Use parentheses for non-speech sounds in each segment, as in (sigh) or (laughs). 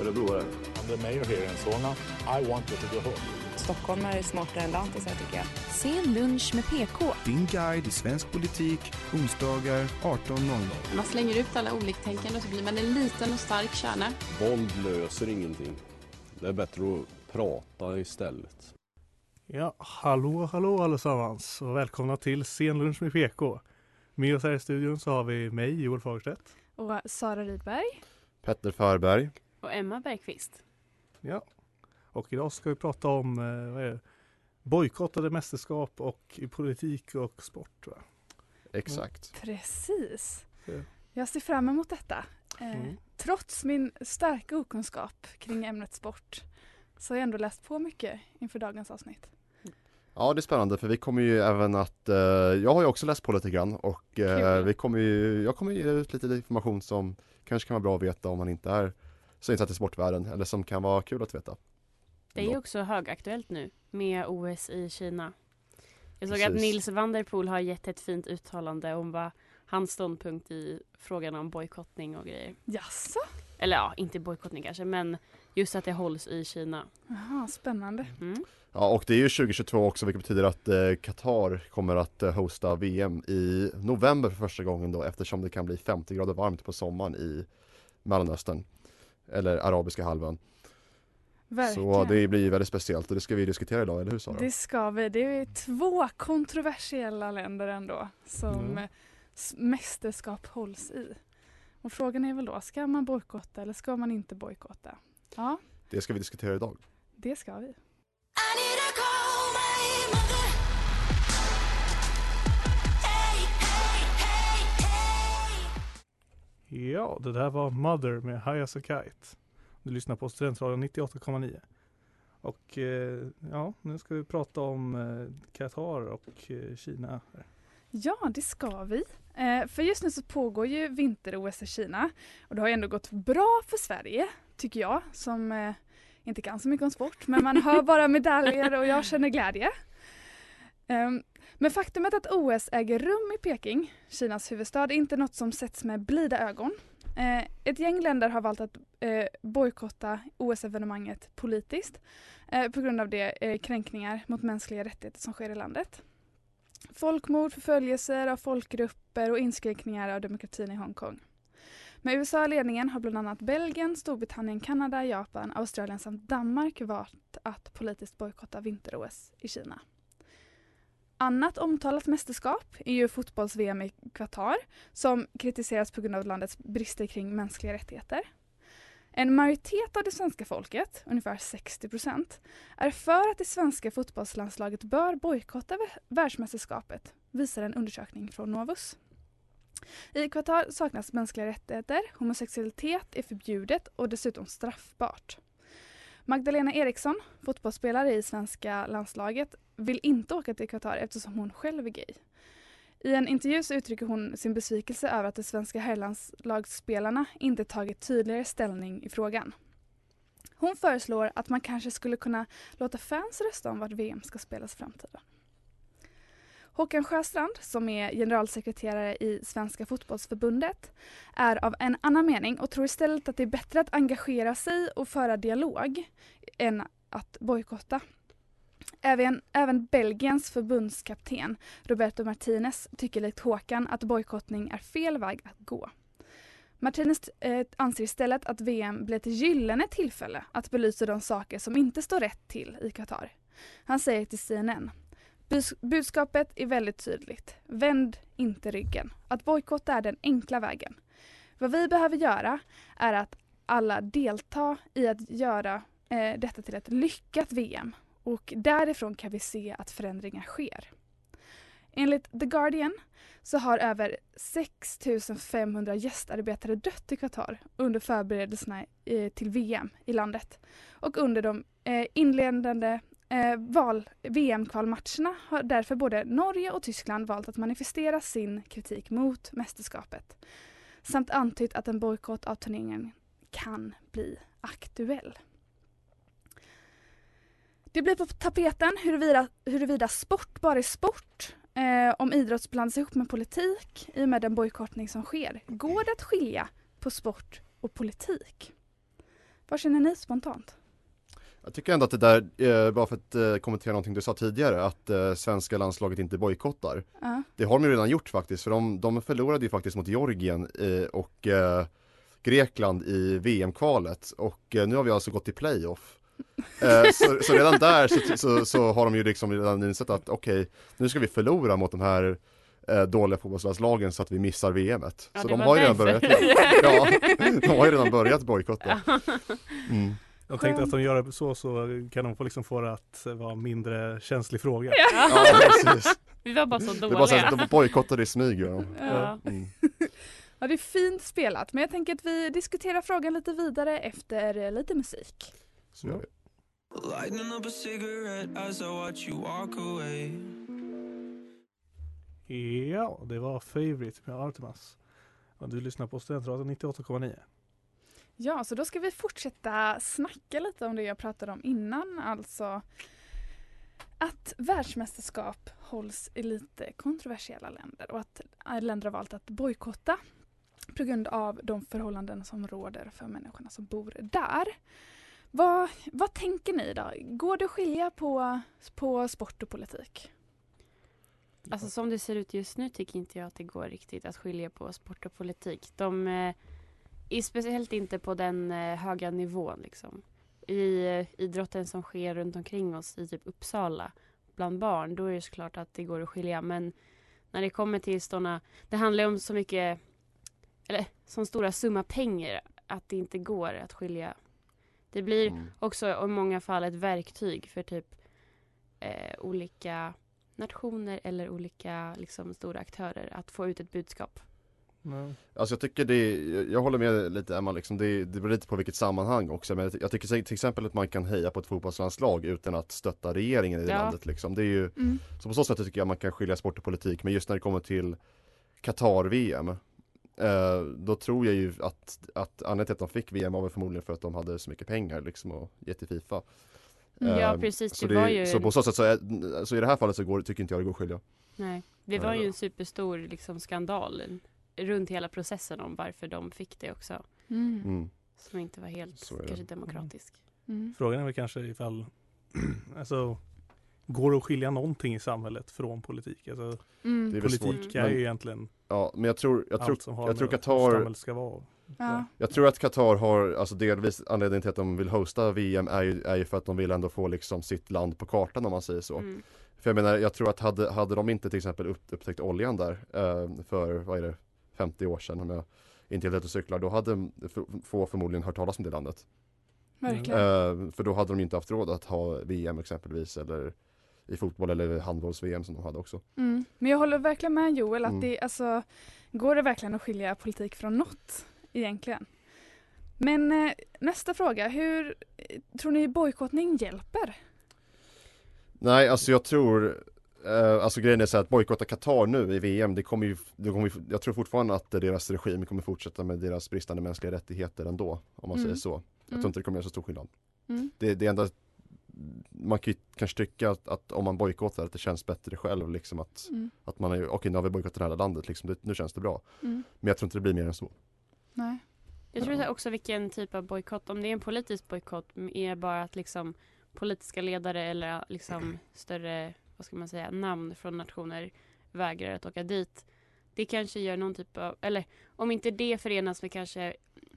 örebroare. I'm the mayor here in Solna. I want you to go home. Stockholmare är smartare än lantisar tycker jag. Sen lunch med PK. Din guide i svensk politik, onsdagar 18.00. Man slänger ut alla oliktänkande och så blir man en liten och stark kärna. Våld löser ingenting. Det är bättre att prata istället. Ja, hallå, hallå allesammans och välkomna till Scenlunch med PK. Med oss här i studion så har vi mig, Joel Fagerstedt. Och Sara Rydberg. Petter Förberg. Och Emma Bergqvist. Ja, och idag ska vi prata om eh, bojkottade mästerskap och i politik och sport. Va? Exakt. Precis. Ja. Jag ser fram emot detta. Eh, Mm. Trots min starka okunskap kring ämnet sport så har jag ändå läst på mycket inför dagens avsnitt. Ja det är spännande för vi kommer ju även att, eh, jag har ju också läst på lite grann och eh, vi kommer ju, jag kommer ge ut lite information som kanske kan vara bra att veta om man inte är så insatt i sportvärlden eller som kan vara kul att veta. Det är ju också högaktuellt nu med OS i Kina. Jag såg att Precis. Nils van der Poel har gett ett fint uttalande om vad hans ståndpunkt i frågan om bojkottning och grejer. Jaså? Eller ja, inte bojkottning kanske, men just att det hålls i Kina. Jaha, spännande. Mm. Ja och det är ju 2022 också vilket betyder att eh, Qatar kommer att eh, hosta VM i november för första gången då eftersom det kan bli 50 grader varmt på sommaren i Mellanöstern eller arabiska halvön. Verkligen. Så det blir väldigt speciellt och det ska vi diskutera idag, eller hur Sara? Det ska vi. Det är två kontroversiella länder ändå som Mm. mästerskap hålls i. Och frågan är väl då, ska man bojkotta eller ska man inte bojkotta? Ja, Det ska vi diskutera idag. det ska vi. Ja, det där var Mother med High as a Kite. Du lyssnar på Studentradion 98,9. Och eh, ja, nu ska vi prata om eh, Qatar och eh, Kina. Ja, det ska vi. För just nu så pågår ju vinter-OS i Kina och det har ju ändå gått bra för Sverige, tycker jag, som inte kan så mycket om sport, men man hör (laughs) bara medaljer och jag känner glädje. Ehm, men faktumet att OS äger rum i Peking, Kinas huvudstad, är inte något som sätts med blida ögon. Eh, ett gäng länder har valt att eh, bojkotta OS-evenemanget politiskt eh, på grund av de eh, kränkningar mot mänskliga rättigheter som sker i landet. Folkmord, förföljelser av folkgrupper och inskränkningar av demokratin i Hongkong. Med USA i ledningen har bland annat Belgien, Storbritannien, Kanada, Japan, Australien samt Danmark valt att politiskt bojkotta vinter-OS i Kina. Annat omtalat mästerskap är ju fotbolls-VM i Qatar som kritiseras på grund av landets brister kring mänskliga rättigheter. En majoritet av det svenska folket, ungefär 60 procent, är för att det svenska fotbollslandslaget bör bojkotta världsmästerskapet, visar en undersökning från Novus. I Qatar saknas mänskliga rättigheter, homosexualitet är förbjudet och dessutom straffbart. Magdalena Eriksson, fotbollsspelare i svenska landslaget, vill inte åka till Qatar eftersom hon själv är gay. I en intervju så uttrycker hon sin besvikelse över att de svenska herrlandslagsspelarna inte tagit tydligare ställning i frågan. Hon föreslår att man kanske skulle kunna låta fans rösta om vart VM ska spelas i framtiden. Håkan Sjöstrand, som är generalsekreterare i Svenska fotbollsförbundet, är av en annan mening och tror istället att det är bättre att engagera sig och föra dialog än att bojkotta. Även, även Belgiens förbundskapten Roberto Martinez tycker likt Håkan att bojkottning är fel väg att gå. Martinez eh, anser istället att VM blir ett gyllene tillfälle att belysa de saker som inte står rätt till i Qatar. Han säger till CNN Bus- budskapet är väldigt tydligt. Vänd inte ryggen. Att bojkotta är den enkla vägen. Vad vi behöver göra är att alla delta i att göra eh, detta till ett lyckat VM och därifrån kan vi se att förändringar sker. Enligt The Guardian så har över 6 500 gästarbetare dött i Qatar under förberedelserna eh, till VM i landet. Och under de eh, inledande eh, val- VM-kvalmatcherna har därför både Norge och Tyskland valt att manifestera sin kritik mot mästerskapet samt antytt att en bojkott av turneringen kan bli aktuell. Det blir på tapeten huruvida, huruvida sport bara är sport, eh, om idrott blandas ihop med politik i och med den bojkottning som sker. Går det att skilja på sport och politik? Vad känner ni spontant? Jag tycker ändå att det där, eh, bara för att eh, kommentera någonting du sa tidigare, att eh, svenska landslaget inte bojkottar. Ja. Det har de ju redan gjort faktiskt, för de, de förlorade ju faktiskt mot Georgien och Grekland i VM-kvalet och nu har vi alltså gått till playoff. Så, så redan där så, så, så har de ju liksom redan insett att okej, nu ska vi förlora mot de här dåliga fotbollslandslagen så att vi missar VMet. Ja, så de har ju redan börjat, ja, de har ju redan börjat bojkotta. (laughs) Mm. De tänkte att de gör det så så kan de få liksom få det att vara mindre känslig fråga. Ja, precis. (laughs) Vi var bara så Det dåliga. var så här, de bojkottade i smyg de. Ja. (laughs) Mm. Ja, det är fint spelat, men jag tänker att vi diskuterar frågan lite vidare efter eh, lite musik. Så gör vi. Lighting up a cigarette as I watch you walk away. Ja, det var Favorite med Artemas. Och du lyssnar på Studentradion 98,9. Ja, så då ska vi fortsätta snacka lite om det jag pratade om innan, alltså att världsmästerskap hålls i lite kontroversiella länder och att länder har valt att bojkotta på grund av de förhållanden som råder för människorna som bor där. Vad, vad tänker ni då? Går det att skilja på, på sport och politik? Alltså som det ser ut just nu tycker inte jag att det går riktigt att skilja på sport och politik. De eh, är speciellt inte på den eh, höga nivån liksom. I eh, idrotten som sker runt omkring oss i typ Uppsala bland barn, då är det såklart att det går att skilja. Men när det kommer till sådana, det handlar om så mycket, eller sån stora summa pengar att det inte går att skilja. Det blir Mm. också i många fall ett verktyg för typ eh, olika nationer eller olika liksom, stora aktörer att få ut ett budskap. Ja. Alltså jag tycker det, jag håller med lite Emma liksom, det, det beror lite på vilket sammanhang också men jag tycker till exempel att man kan heja på ett fotbollslandslag utan att stötta regeringen i det Ja. landet liksom. Det är ju, Mm. så på så sätt tycker jag man kan skilja sport och politik men just när det kommer till Qatar-VM eh, då tror jag ju att, att anledningen till att de fick VM var väl förmodligen för att de hade så mycket pengar liksom och gett till Fifa. Ja, Eh, precis, Så, det var ju så på så sätt så, är, så i det här fallet så går, tycker inte jag det går att skilja. Nej, det var ju Ja. en superstor liksom, skandal runt hela processen om varför de fick det också. Mm. Mm. Som inte var helt kanske demokratisk. Mm. Frågan är väl kanske ifall (clears throat) alltså, går det att skilja någonting i samhället från politik? Alltså, Mm. Det är väl politik är men- ju egentligen Ja men jag tror, jag tror, allt som har jag tror Qatar samhället ska vara. Ja. Jag tror att Qatar har, alltså delvis anledningen till att de vill hosta VM är ju, är ju för att de vill ändå få liksom sitt land på kartan om man säger så. Mm. För jag menar, jag tror att hade, hade de inte till exempel upp, upptäckt oljan där eh, för, vad är det, 50 år sedan om jag inte helt ute och cyklar, då hade få förmodligen hört talas om det landet. Verkligen. Eh, för då hade de inte haft råd att ha VM exempelvis eller i fotboll eller handbolls-VM som de hade också. Mm. Men jag håller verkligen med Joel att Mm. det alltså går det verkligen att skilja politik från något egentligen. Men eh, nästa fråga, hur eh, tror ni bojkottning hjälper? Nej, alltså jag tror eh, Alltså grejen är så här att bojkotta Qatar nu i VM, det kommer ju, det kommer ju Jag tror fortfarande att deras regim kommer fortsätta med deras bristande mänskliga rättigheter ändå Om man Mm. säger så Jag Mm. tror inte det kommer göra så stor skillnad Mm. Det, det enda Man kan ju kanske tycka att, att om man bojkottar att det känns bättre själv liksom att Mm. Att man är okej nu har vi bojkottat det här landet liksom, det, nu känns det bra Mm. Men jag tror inte det blir mer än så Nej. Jag tror också vilken typ av bojkott, om det är en politisk bojkott är bara att liksom politiska ledare eller liksom (clears throat) större, vad ska man säga, namn från nationer vägrar att åka dit. Det kanske gör någon typ av, eller om inte det förenas med kanske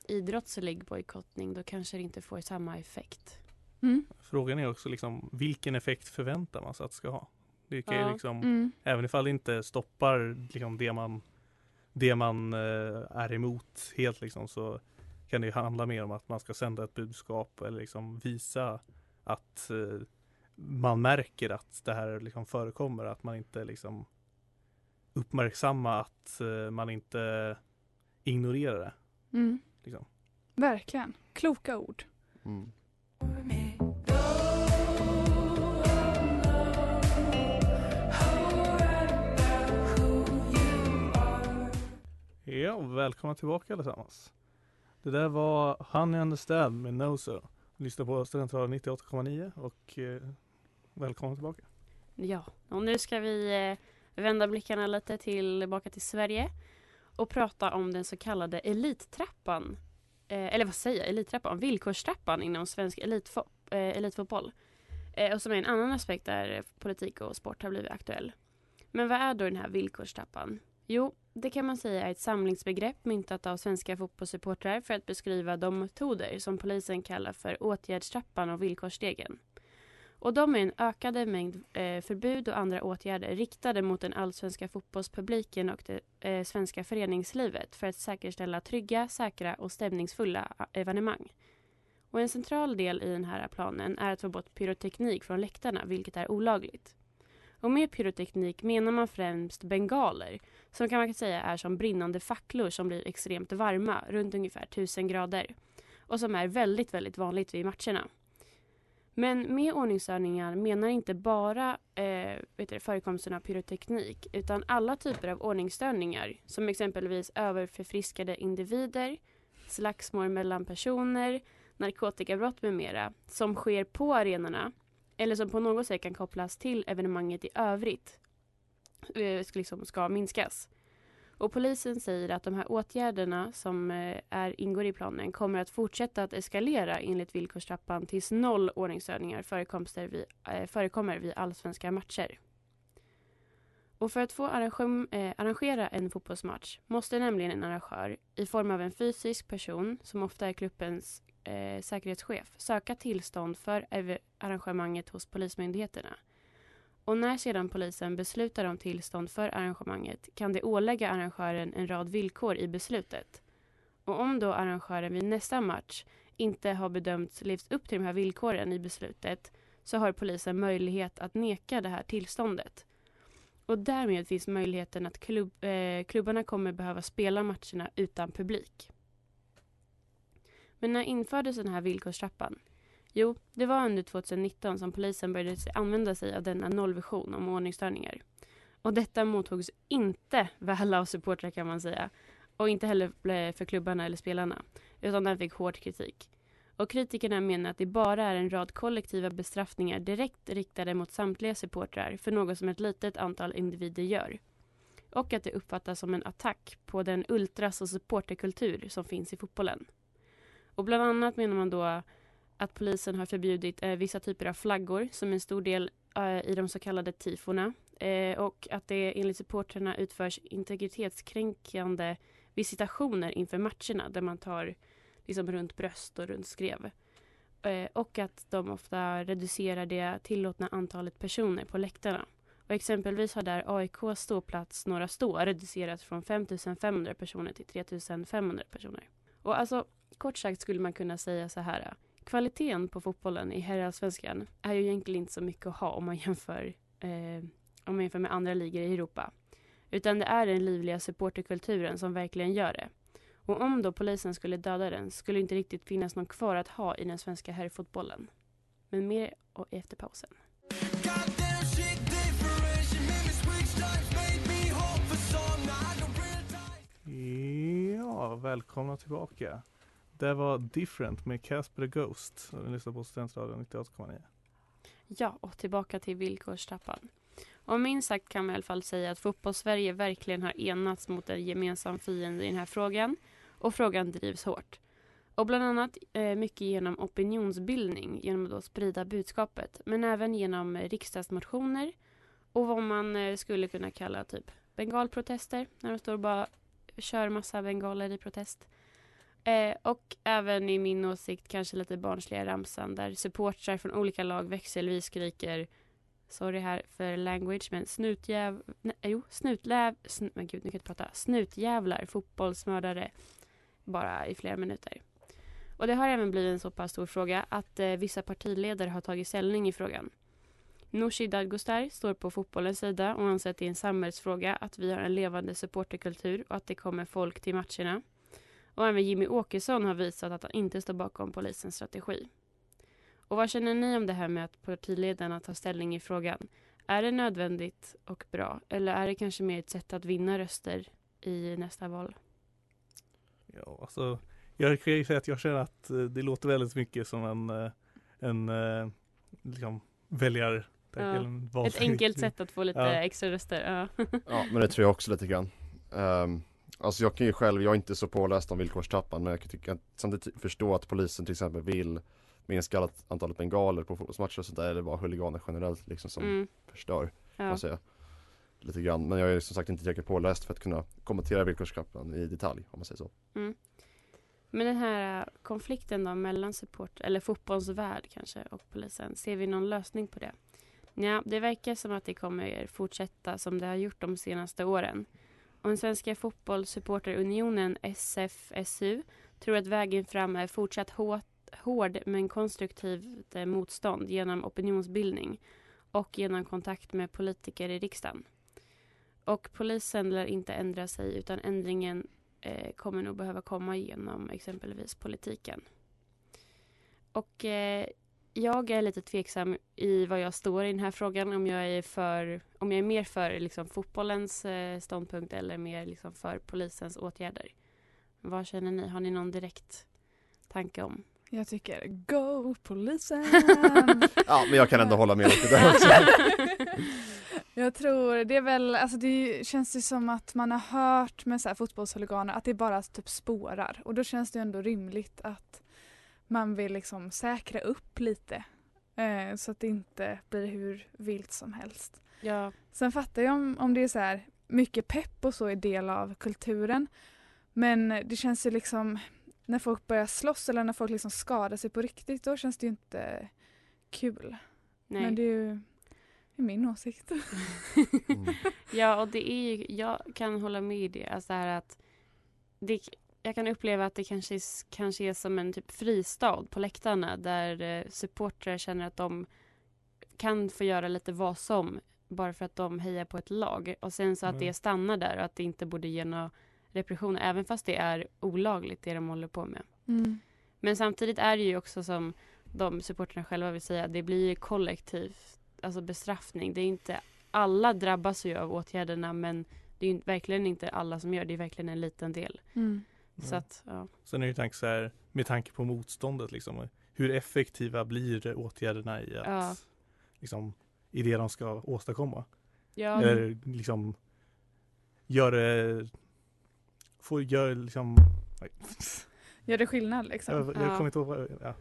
idrottslig bojkottning då kanske det inte får samma effekt. Mm. Frågan är också liksom vilken effekt förväntar man sig att det ska ha? Det kan ju Ja. liksom, Mm. även ifall det inte stoppar liksom det man, det man eh, är emot helt liksom så kan det ju handla mer om att man ska sända ett budskap eller liksom visa att eh, man märker att det här liksom förekommer, att man inte liksom uppmärksamma att eh, man inte ignorerar det. Mm. Liksom. Verkligen. Kloka ord. Mm. Ja, välkomna tillbaka allesammans. Det där var Honey Understand med Noso. Lyssna på Studentradion 98,9 och eh, välkomna tillbaka. Ja, och nu ska vi eh, vända blickarna lite tillbaka till Sverige och prata om den så kallade elittrappan. Eh, eller vad säger jag? Elittrappan? Villkorstrappan inom svensk elitfo- eh, elitfotboll. Och som är en annan aspekt där politik och sport har blivit aktuell. Men vad är då den här villkorstrappan? Jo, det kan man säga är ett samlingsbegrepp myntat av svenska fotbollssupportrar för att beskriva de metoder som polisen kallar för åtgärdstrappan och villkorsstegen. Och de är en ökade mängd eh, förbud och andra åtgärder riktade mot den allsvenska fotbollspubliken och det eh, svenska föreningslivet för att säkerställa trygga, säkra och stämningsfulla eh, evenemang. Och en central del i den här planen är att få bort pyroteknik från läktarna, vilket är olagligt. Och med pyroteknik menar man främst bengaler som kan man säga är som brinnande facklor som blir extremt varma, runt ungefär 1000 grader. Och som är väldigt, väldigt vanligt vid matcherna. Men med ordningsstörningar menar inte bara eh, vet du, förekomsten av pyroteknik utan alla typer av ordningsstörningar som exempelvis överförfriskade individer, slagsmål mellan personer, narkotikabrott med mera som sker på arenorna eller som på något sätt kan kopplas till evenemanget i övrigt eh, liksom ska minskas. Och polisen säger att de här åtgärderna som eh, är, ingår i planen kommer att fortsätta att eskalera enligt villkorstrappan tills noll ordningsstörningar vid, eh, förekommer vid allsvenska matcher. Och för att få eh, arrangera en fotbollsmatch måste nämligen en arrangör i form av en fysisk person som ofta är klubbens eh, säkerhetschef söka tillstånd för arrangemanget hos polismyndigheterna. Och när sedan polisen beslutar om tillstånd för arrangemanget kan det ålägga arrangören en rad villkor i beslutet. Och om då arrangören vid nästa match inte har bedömts levt upp till de här villkoren i beslutet så har polisen möjlighet att neka det här tillståndet. Och därmed finns möjligheten att klubb, eh, klubbarna kommer behöva spela matcherna utan publik. Men när infördes den här villkorstrappan? Jo, det var under 2019 som polisen började använda sig av denna nollvision om ordningsstörningar. Och detta mottogs inte väl av supportrar kan man säga. Och inte heller för klubbarna eller spelarna. Utan den fick hård kritik. Och kritikerna menar att det bara är en rad kollektiva bestraffningar direkt riktade mot samtliga supportrar för något som ett litet antal individer gör. Och att det uppfattas som en attack på den ultras och supporterkultur som finns i fotbollen. Och bland annat menar man då att polisen har förbjudit eh, vissa typer av flaggor som en stor del eh, i de så kallade tifona eh, och att det enligt supporterna utförs integritetskränkande visitationer inför matcherna där man tar liksom runt bröst och runt skrev. Eh, och att de ofta reducerar det tillåtna antalet personer på läktarna. Och exempelvis har där AIK ståplats Några Stå reducerats från 5500 personer till 3500 personer. Och alltså kort sagt skulle man kunna säga så här kvaliteten på fotbollen i herrallsvenskan är ju egentligen inte så mycket att ha om man jämför, eh, om man jämför med andra ligor i Europa. Utan det är den livliga supporterkulturen som verkligen gör det. Och om då polisen skulle döda den skulle det inte riktigt finnas någon kvar att ha i den svenska herrfotbollen. Men mer och efter pausen. Ja, välkomna tillbaka. Det var Different med Casper the Ghost. Vi lyssnar på Studentradion 98,9. Ja, och tillbaka till villkorstrappan. Och minst sagt kan man i alla fall säga att fotbollssverige verkligen har enats mot en gemensam fiende i den här frågan. Och frågan drivs hårt. Och bland annat eh, mycket genom opinionsbildning, genom att då sprida budskapet. Men även genom eh, riksdagsmotioner och vad man eh, skulle kunna kalla typ bengalprotester. När de står och bara kör massa bengaler i protest. Eh, och även i min åsikt kanske lite barnsliga ramsan där supportrar från olika lag växelvis skriker Sorry här för language men snutjäv... Nej, eh, jo, snutläv... Sn men gud, nu kan jag inte prata. Snutjävlar, fotbollsmördare. Bara i flera minuter. Och det har även blivit en så pass stor fråga att eh, vissa partiledare har tagit ställning i frågan. Nooshi Dadgostar står på fotbollens sida och anser att det är en samhällsfråga att vi har en levande supporterkultur och att det kommer folk till matcherna. Och även Jimmy Åkesson har visat att han inte står bakom polisens strategi. Och vad känner ni om det här med att partiledarna tar ställning i frågan? Är det nödvändigt och bra eller är det kanske mer ett sätt att vinna röster i nästa val? Ja, alltså, jag kan ju säga att jag känner att eh, det låter väldigt mycket som en, eh, en eh, liksom, väljar... Ja, Ett enkelt sätt att få lite Ja. extra röster. Ja. Ja men det tror jag också lite grann um, Alltså jag kan ju själv, jag är inte så påläst om villkorstrappan men jag kan tycka, samtidigt förstå att polisen till exempel vill minska antalet bengaler på fotbollsmatcher och sånt där eller bara huliganer generellt liksom som Mm. förstör Ja. man Lite grann, men jag är som sagt inte tillräckligt påläst för att kunna kommentera villkorstrappan i detalj om man säger så Mm. Men den här äh, konflikten då mellan support, eller fotbollsvärld kanske och polisen, ser vi någon lösning på det? Ja, det verkar som att det kommer fortsätta som det har gjort de senaste åren. Och den svenska fotbollssupporterunionen SFSU tror att vägen fram är fortsatt hårt, hård men konstruktivt eh, motstånd genom opinionsbildning och genom kontakt med politiker i riksdagen. Och polisen lär inte ändra sig utan ändringen eh, kommer nog behöva komma genom exempelvis politiken. Och eh, jag är lite tveksam i vad jag står i den här frågan. Om jag är, för, om jag är mer för liksom, fotbollens eh, ståndpunkt eller mer liksom, för polisens åtgärder. Vad känner ni? Har ni någon direkt tanke om? Jag tycker go polisen! (laughs) Ja men jag kan ändå hålla med lite där också (laughs) Jag tror det är väl, alltså det känns ju som att man har hört med så här fotbollshuliganer att det bara typ spårar och då känns det ändå rimligt att man vill liksom säkra upp lite eh, så att det inte blir hur vilt som helst. Ja, Sen fattar jag om, om det är så här mycket pepp och så är del av kulturen men det känns ju liksom när folk börjar slåss eller när folk liksom skadar sig på riktigt då känns det ju inte kul. nej. Men det är ju det är min åsikt. (laughs) Mm. Ja, och det är ju, jag kan hålla med i det. Alltså här att det, jag kan uppleva att det kanske, kanske är som en typ fristad på läktarna där eh, supportrar känner att de kan få göra lite vad som bara för att de hejar på ett lag. Och sen så att Mm. det stannar där och att det inte borde ge några repressioner även fast det är olagligt det de håller på med. Mm. Men samtidigt är det ju också som de supporterna själva vill säga, det blir ju kollektivt, alltså bestraffning. Det är inte, alla drabbas ju av åtgärderna men det är ju verkligen inte alla som gör det, det är verkligen en liten del. Mm. Så att, ja. Sen är det ju tanke så här, med tanke på motståndet liksom, hur effektiva blir åtgärderna i att, Ja. liksom, i det de ska åstadkomma? Ja, Eller liksom, gör det, får gör liksom. Gör det skillnad liksom? jag, jag Ja. kommer inte ihåg, ja.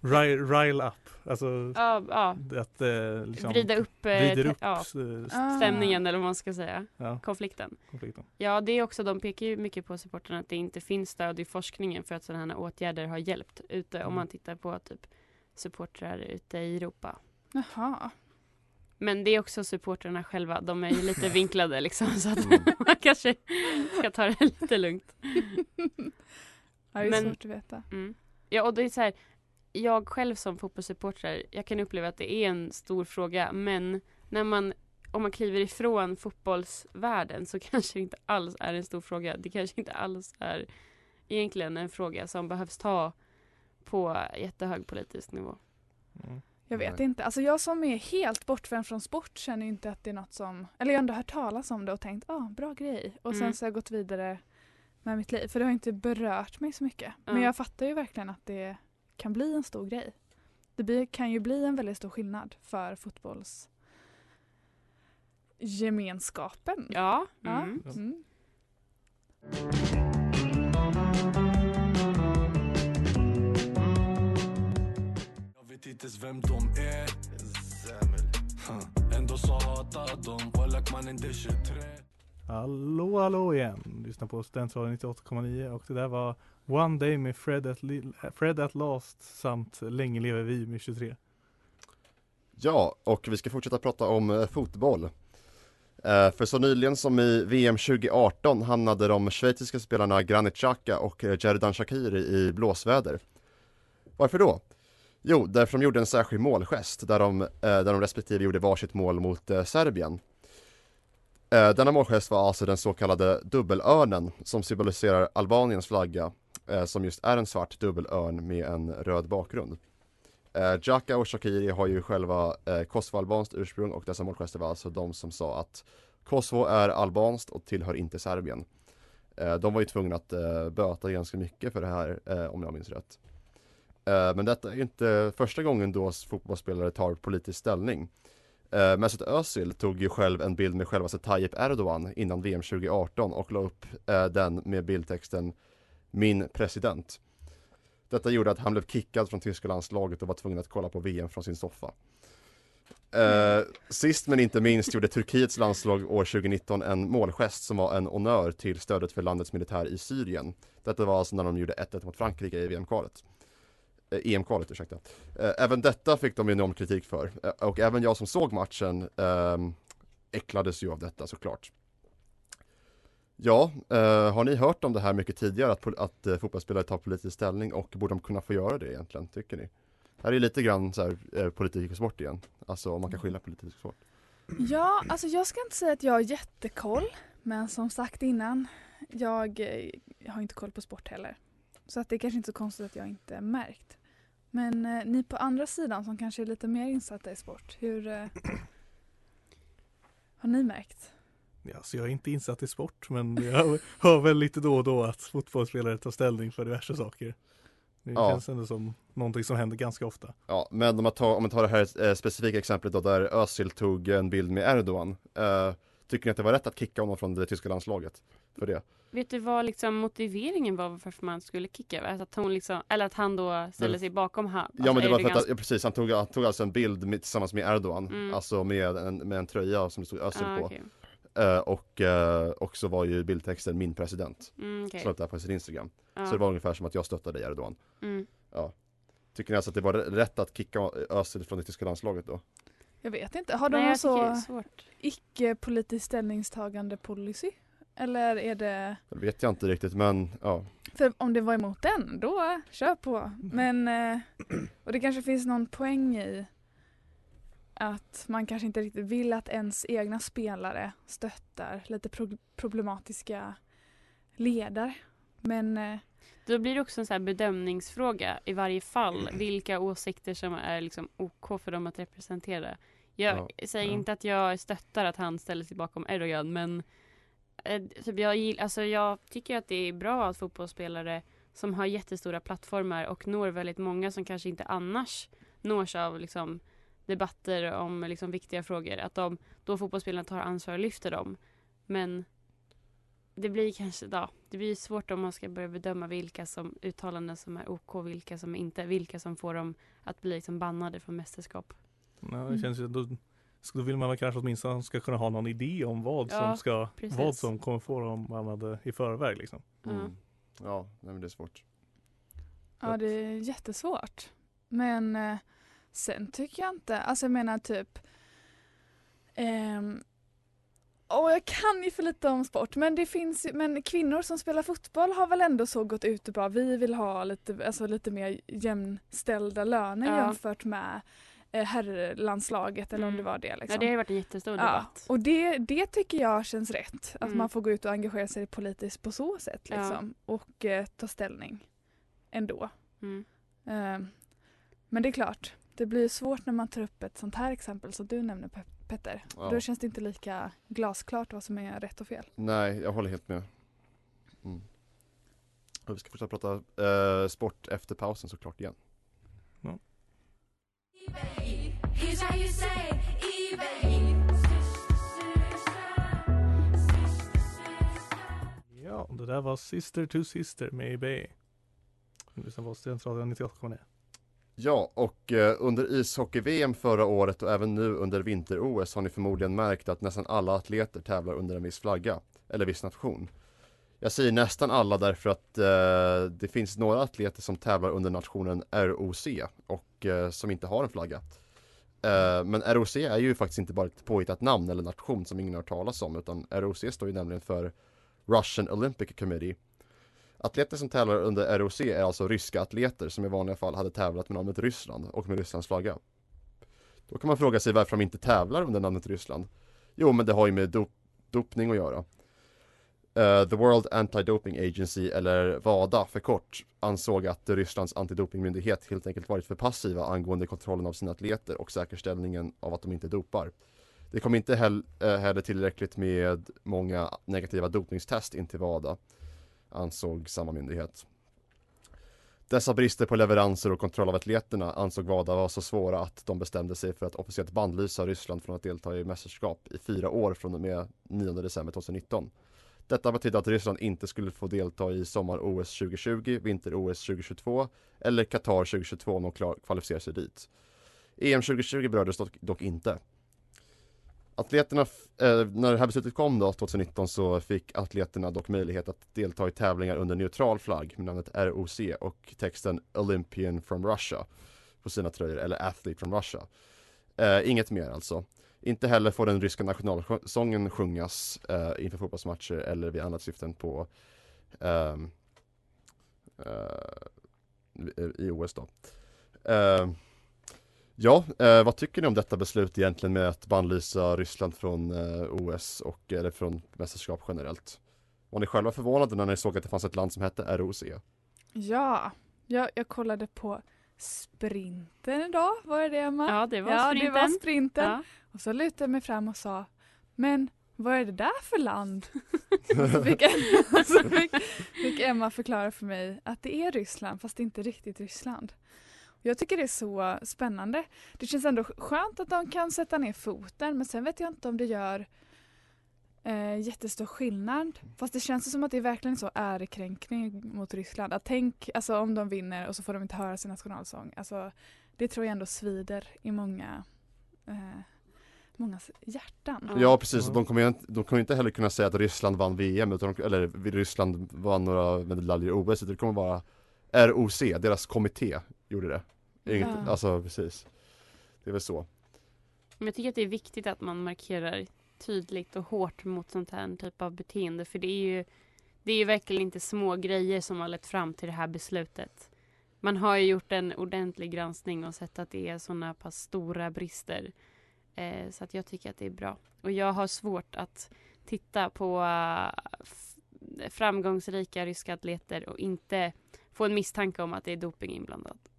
Rile, rile up, alltså ja, ja. att eh, liksom, vrida upp, eh, vrider upp ja, eh, Ah. stämningen eller vad man ska säga, ja, konflikten. konflikten. Ja, det är också, de pekar ju mycket på supporterna att det inte finns stöd i forskningen för att sådana här åtgärder har hjälpt ute om Mm. man tittar på typ supportrar ute i Europa. Jaha. Men det är också supportrarna själva, de är ju lite (laughs) vinklade liksom så att Mm. (laughs) man kanske ska ta det lite lugnt. (laughs) Ja, det är Men- svårt att veta. Mm. Ja och det är så här, jag själv som fotbollssupporter, jag kan uppleva att det är en stor fråga men när man, om man kliver ifrån fotbollsvärlden så (laughs) kanske det inte alls är en stor fråga. Det kanske inte alls är egentligen en fråga som behövs ta på jättehög politisk nivå. Mm. Jag vet inte. Alltså jag som är helt bortvänd från sport känner inte att det är något som... Eller jag har ändå hört talas om det och tänkt ah, bra grej. Och sen Mm. så har jag gått vidare med mitt liv. För det har inte berört mig så mycket. Men Ja. jag fattar ju verkligen att det kan bli en stor grej. Det kan ju bli en väldigt stor skillnad för fotbollsgemenskapen. Ja. Ja. Mm. Mm. Jag vet inte ens vem de är. Ändå så hatar dem Wallak mannen det är 23 Hallå hallå igen! Lyssna på Studentradion 98,9 och det där var One Day med Fred at, Li- äh, Fred at Last samt Länge lever vi med 23. Ja, och vi ska fortsätta prata om eh, fotboll. Eh, för så nyligen som i VM 2018 hamnade de schweiziska spelarna Granit Xhaka och eh, Jerdan Shaqiri i blåsväder. Varför då? Jo, därför de gjorde en särskild målgest där de, där de respektive gjorde varsitt mål mot Serbien. Eh, denna målgest var alltså den så kallade dubbelörnen som symboliserar Albaniens flagga eh, som just är en svart dubbelörn med en röd bakgrund. Eh, Jaka och Shakiri har ju själva kosovoalbanskt ursprung och dessa målgester var alltså de som sa att Kosovo är albanskt och tillhör inte Serbien. De var ju tvungna att böta ganska mycket för det här om jag minns rätt. Men detta är inte första gången då fotbollsspelare tar politisk ställning. Eh, Mesut Özil tog ju själv en bild med självaste alltså Tayyip Erdogan innan VM 2018 och la upp eh, den med bildtexten Min president. Detta gjorde att han blev kickad från tyska landslaget och var tvungen att kolla på VM från sin soffa. Eh, sist men inte minst gjorde Turkiets landslag år 2019 en målgest som var en honör till stödet för landets militär i Syrien. Detta var alltså när de gjorde 1-1 mot Frankrike i VM-kvalet. Eh, EM-kvalet, ursäkta. Eh, även detta fick de enorm kritik för eh, och även jag som såg matchen eh, äcklades ju av detta såklart. Ja, eh, har ni hört om det här mycket tidigare att, att eh, fotbollsspelare tar politisk ställning och borde de kunna få göra det egentligen, tycker ni? Det här är lite grann så här, eh, politik och sport igen, alltså om man kan skilja politik och sport. Ja, alltså jag ska inte säga att jag har jättekoll. Men som sagt innan, jag, jag har inte koll på sport heller. Så att det är kanske inte så konstigt att jag inte märkt. Men eh, ni på andra sidan som kanske är lite mer insatta i sport, hur eh, (clears throat) har ni märkt? Ja, så jag är inte insatt i sport men jag (laughs) hör väl lite då och då att fotbollsspelare tar ställning för diverse saker. Det Ja. känns ändå som någonting som händer ganska ofta. Ja, men om man tar, om man tar det här eh, specifika exemplet då där Özil tog en bild med Erdogan. Eh, tycker ni att det var rätt att kicka honom från det tyska landslaget? För det? Vet du vad liksom motiveringen var varför man skulle kicka? Alltså Att hon liksom, eller att han då ställde Det- sig bakom han? Ja men det var för att, ja, precis, han tog, han tog alltså en bild med, tillsammans med Erdogan, Mm. alltså med en, med en tröja som det stod Özil Ah, på. okej. Eh, och, eh, och så var ju bildtexten min president. Mm, okej. Så det där på sin Instagram. Ja. Så det var ungefär som att jag stöttade dig Erdogan. Mm. Ja. Tycker ni alltså att det var rätt att kicka Özil från det tyska landslaget då? Jag vet inte, har de Nej, någon så icke-politiskt ställningstagande policy? Eller är det, Det vet jag inte riktigt men ja. för om det var emot den, då kör på. Men, eh, och det kanske finns någon poäng i att man kanske inte riktigt vill att ens egna spelare stöttar lite pro- problematiska ledare. Men eh, Då blir det också en så här bedömningsfråga i varje fall. Vilka åsikter som är liksom OK för dem att representera. Jag säger Ja. inte att jag stöttar att han ställer sig bakom Erdogan men Eh, typ jag, gill, alltså jag tycker att det är bra att fotbollsspelare som har jättestora plattformar och når väldigt många som kanske inte annars nås av liksom, debatter om liksom, viktiga frågor. Att de, då fotbollsspelarna tar ansvar och lyfter dem. Men det blir kanske, ja, det blir svårt om man ska börja bedöma vilka som uttalanden som är OK, vilka som inte, vilka som får dem att bli liksom bannade från mästerskap. Ja, det känns ju, så då vill man kanske åtminstone ska kunna ha någon idé om vad Ja, som ska, precis. vad som kommer få dem bannade i förväg liksom. Mm. Ja, nej, men det är svårt. Ja, det är jättesvårt. Men eh, sen tycker jag inte, alltså jag menar typ ehm, Åh, jag kan ju för lite om sport men det finns ju- men kvinnor som spelar fotboll har väl ändå så gått ut och bara vi vill ha lite, alltså lite mer jämställda löner Ja. jämfört med herrlandslaget eller om Mm. det var det. Liksom. Ja, det har ju varit en jättestor Ja, debatt. och det, det tycker jag känns rätt. Att Mm. man får gå ut och engagera sig politiskt på så sätt Ja. liksom. Och eh, ta ställning ändå. Mm. Eh, men det är klart, det blir svårt när man tar upp ett sånt här exempel som du nämner Pe- Petter. Ja. Då känns det inte lika glasklart vad som är rätt och fel. Nej, jag håller helt med. Mm. Vi ska fortsätta prata eh, sport efter pausen såklart igen. Ja, det där var Sister to Sister med eBay. Du lyssnar på Studentradion 98,9. Ja, och eh, under ishockey-VM förra året och även nu under vinter-OS har ni förmodligen märkt att nästan alla atleter tävlar under en viss flagga, eller viss nation. Jag säger nästan alla därför att eh, det finns några atleter som tävlar under nationen ROC och och eh, som inte har en flagga. Eh, men ROC är ju faktiskt inte bara ett påhittat namn eller nation som ingen har hört talas om utan ROC står ju nämligen för Russian Olympic Committee. Atleter som tävlar under ROC är alltså ryska atleter som i vanliga fall hade tävlat med namnet Ryssland och med Rysslands flagga. Då kan man fråga sig varför de inte tävlar under namnet Ryssland. Jo, men det har ju med dop dopning att göra. Eh, The World Anti-Doping Agency, eller WADA för kort, ansåg att Rysslands antidopingmyndighet helt enkelt varit för passiva angående kontrollen av sina atleter och säkerställningen av att de inte dopar. Det kom inte eh, heller, tillräckligt med många negativa dopningstest in till WADA, ansåg samma myndighet. Dessa brister på leveranser och kontroll av atleterna ansåg WADA var så svåra att de bestämde sig för att officiellt bandlysa Ryssland från att delta i mästerskap i fyra år från och med 9 december 2019. Detta betydde att Ryssland inte skulle få delta i sommar-OS 2020, vinter-OS 2022 eller Qatar 2022 om de kvalificerar sig dit. EM 2020 berördes dock, dock inte. Atleterna, eh, när det här beslutet kom då 2019 så fick atleterna dock möjlighet att delta i tävlingar under neutral flagg med namnet ROC och texten Olympian from Russia på sina tröjor eller Athlete from Russia. Eh, inget mer alltså. Inte heller får den ryska nationalsången sjungas eh, inför fotbollsmatcher eller vid annat syften på ehm, eh, i OS då. Eh, ja, eh, vad tycker ni om detta beslut egentligen med att bannlysa Ryssland från eh, OS och eller från mästerskap generellt? Var ni själva förvånade när ni såg att det fanns ett land som hette ROC? Ja, jag, jag kollade på sprinten idag. Var det det Emma? Ja, det var ja, sprinten. det var sprinten. Ja. Och så lutade jag mig fram och sa Men vad är det där för land? (laughs) så fick, och (laughs) så fick, fick Emma förklara för mig att det är Ryssland fast det är inte riktigt Ryssland. Jag tycker det är så spännande. Det känns ändå skönt att de kan sätta ner foten men sen vet jag inte om det gör eh, jättestor skillnad. Fast det känns som att det är verkligen så ärekränkning mot Ryssland. Att tänk alltså, om de vinner och så får de inte höra sin nationalsång. Alltså, det tror jag ändå svider i många eh, mångas hjärtan. Ja precis, de kommer ju inte, de kommer inte heller kunna säga att Ryssland vann VM utan de, eller Ryssland vann några medaljer i OS utan det kommer vara ROC, deras kommitté gjorde det. Inget, Ja. Alltså precis. Det är väl så. Men jag tycker att det är viktigt att man markerar tydligt och hårt mot sånt här typ av beteende. För det är ju, det är ju verkligen inte små grejer som har lett fram till det här beslutet. Man har ju gjort en ordentlig granskning och sett att det är sådana pass stora brister. Eh, så att jag tycker att det är bra. Och jag har svårt att titta på eh, framgångsrika ryska atleter och inte få en misstanke om att det är doping inblandat.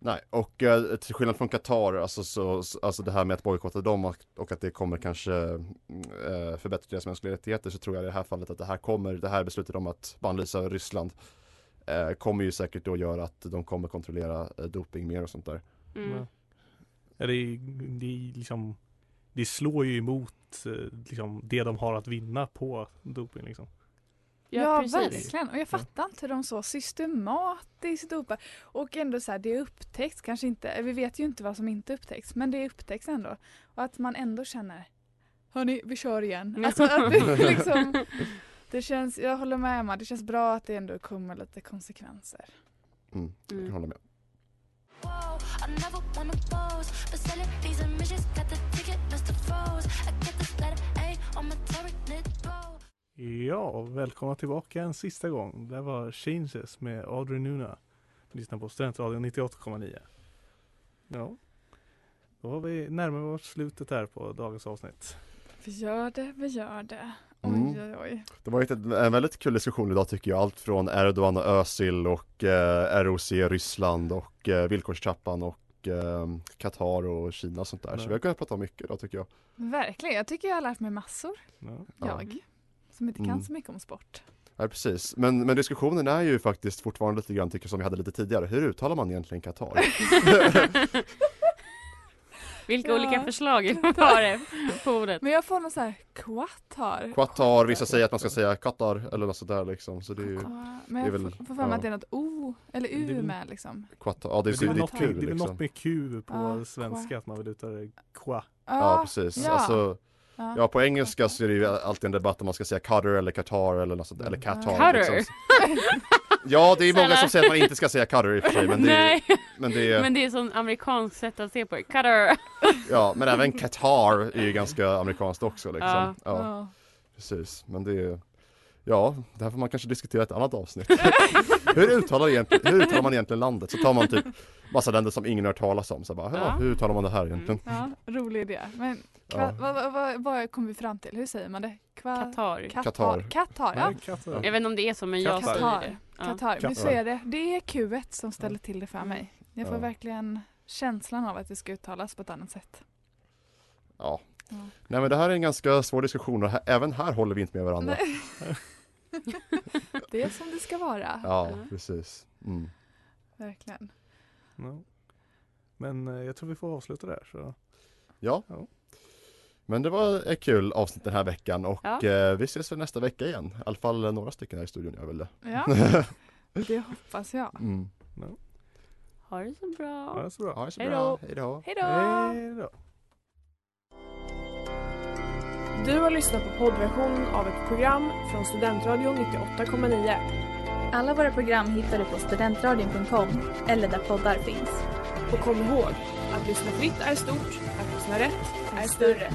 Nej, och eh, till skillnad från Qatar, alltså, så, så- alltså det här med att bojkotta dem och, och att det kommer kanske eh, förbättra deras mänskliga rättigheter så tror jag i det här fallet att det här kommer, det här beslutet om att bannlysa Ryssland eh, kommer ju säkert då göra att de kommer kontrollera eh, doping mer och sånt där. Mm. Det, det, liksom, det slår ju emot eh, liksom, det de har att vinna på doping. Liksom. Ja, Ja, verkligen. Och jag fattar inte hur de så systematiskt dopar. Och ändå så här, det upptäcks kanske inte, vi vet ju inte vad som inte upptäcks, men det upptäcks ändå. Och att man ändå känner, hörni, vi kör igen. Alltså att det (laughs) liksom, det känns, jag håller med Emma, det känns bra att det ändå kommer lite konsekvenser. Mm, jag kan hålla med. Ja, välkomna tillbaka en sista gång. Det var Changes med Audrey Nuna. Lyssna på Studentradion 98,9. Ja, då har vi närmare oss slutet här på dagens avsnitt. Vi gör det, vi gör det. Mm. Oj, oj, oj. Det var en väldigt kul diskussion idag tycker jag. Allt från Erdogan och Özil och eh, ROC Ryssland och eh, villkorstrappan och eh, Qatar och Kina och sånt där. Så Ja. vi har kunnat prata om mycket idag tycker jag. Verkligen, jag tycker jag har lärt mig massor. Ja. Jag, som inte kan Mm. så mycket om sport. Ja, precis. Men, men diskussionen är ju faktiskt fortfarande lite grann tycker jag som vi hade lite tidigare. Hur uttalar man egentligen Qatar? (laughs) (laughs) Vilka Ja. olika förslag har det på ordet? Men jag får någon så här Qatar. Qatar, vissa säger att man ska säga Qatar eller något sådär liksom. Så det är ju det Men är jag väl- får får för mig ja. att det är något O eller Det U väl- med liksom. Qatar, ja det är, Det det är något, med, kul det är liksom. något med Q på Ja, svenska, qua. att man vill uttala det qua. Ja precis, ja. alltså Ja. På engelska så är det ju alltid en debatt om man ska säga Qatar eller Qatar eller något sånt, eller Qatar Qatar? liksom. (laughs) Ja det är många som säger att man inte ska säga Qatar i och för sig men det är, men det är, men det är sån amerikansk sätt att se på det. Cutter! (laughs) ja men även Qatar är ju ganska amerikanskt också liksom Ja. Ja, precis, men det är Ja, det här får man kanske diskutera i ett annat avsnitt. (laughs) hur, uttalar egentligen, hur uttalar man egentligen landet? Så tar man typ massa länder som ingen har hört talas om. Så bara, ja, hur uttalar man det här egentligen? Ja, rolig idé. Men Ja. vad, vad, vad, vad kom vi fram till? Hur säger man det? Qatar. Qatar. Qatar. Qatar, ja. Jag vet inte om det är så men jag Qatar. säger det. Ja. Qatar. Men så Qatar. är det. Det är Q1 som ställer till det för mig. Jag får Ja. verkligen känslan av att det ska uttalas på ett annat sätt. Ja. Ja. Nej men det här är en ganska svår diskussion och även här håller vi inte med varandra. Nej. (laughs) det är som det ska vara. Ja, precis. Mm. Verkligen. Ja. Men eh, jag tror vi får avsluta där. Så. Ja. Ja. Men det var ett kul avsnitt den här veckan och Ja. eh, vi ses väl nästa vecka igen. I alla fall några stycken här i studion gör väl det. Ja, (laughs) det hoppas jag. Mm. Ha det så bra. Ja, det så bra. Ja, det är så Hej bra. då. Hej då. Hej då! Hej då. Du har lyssnat på poddversion av ett program från Studentradion 98,9. Alla våra program hittar du på studentradion.com eller där poddar finns. Och kom ihåg, att lyssna fritt är stort, att lyssna rätt är större.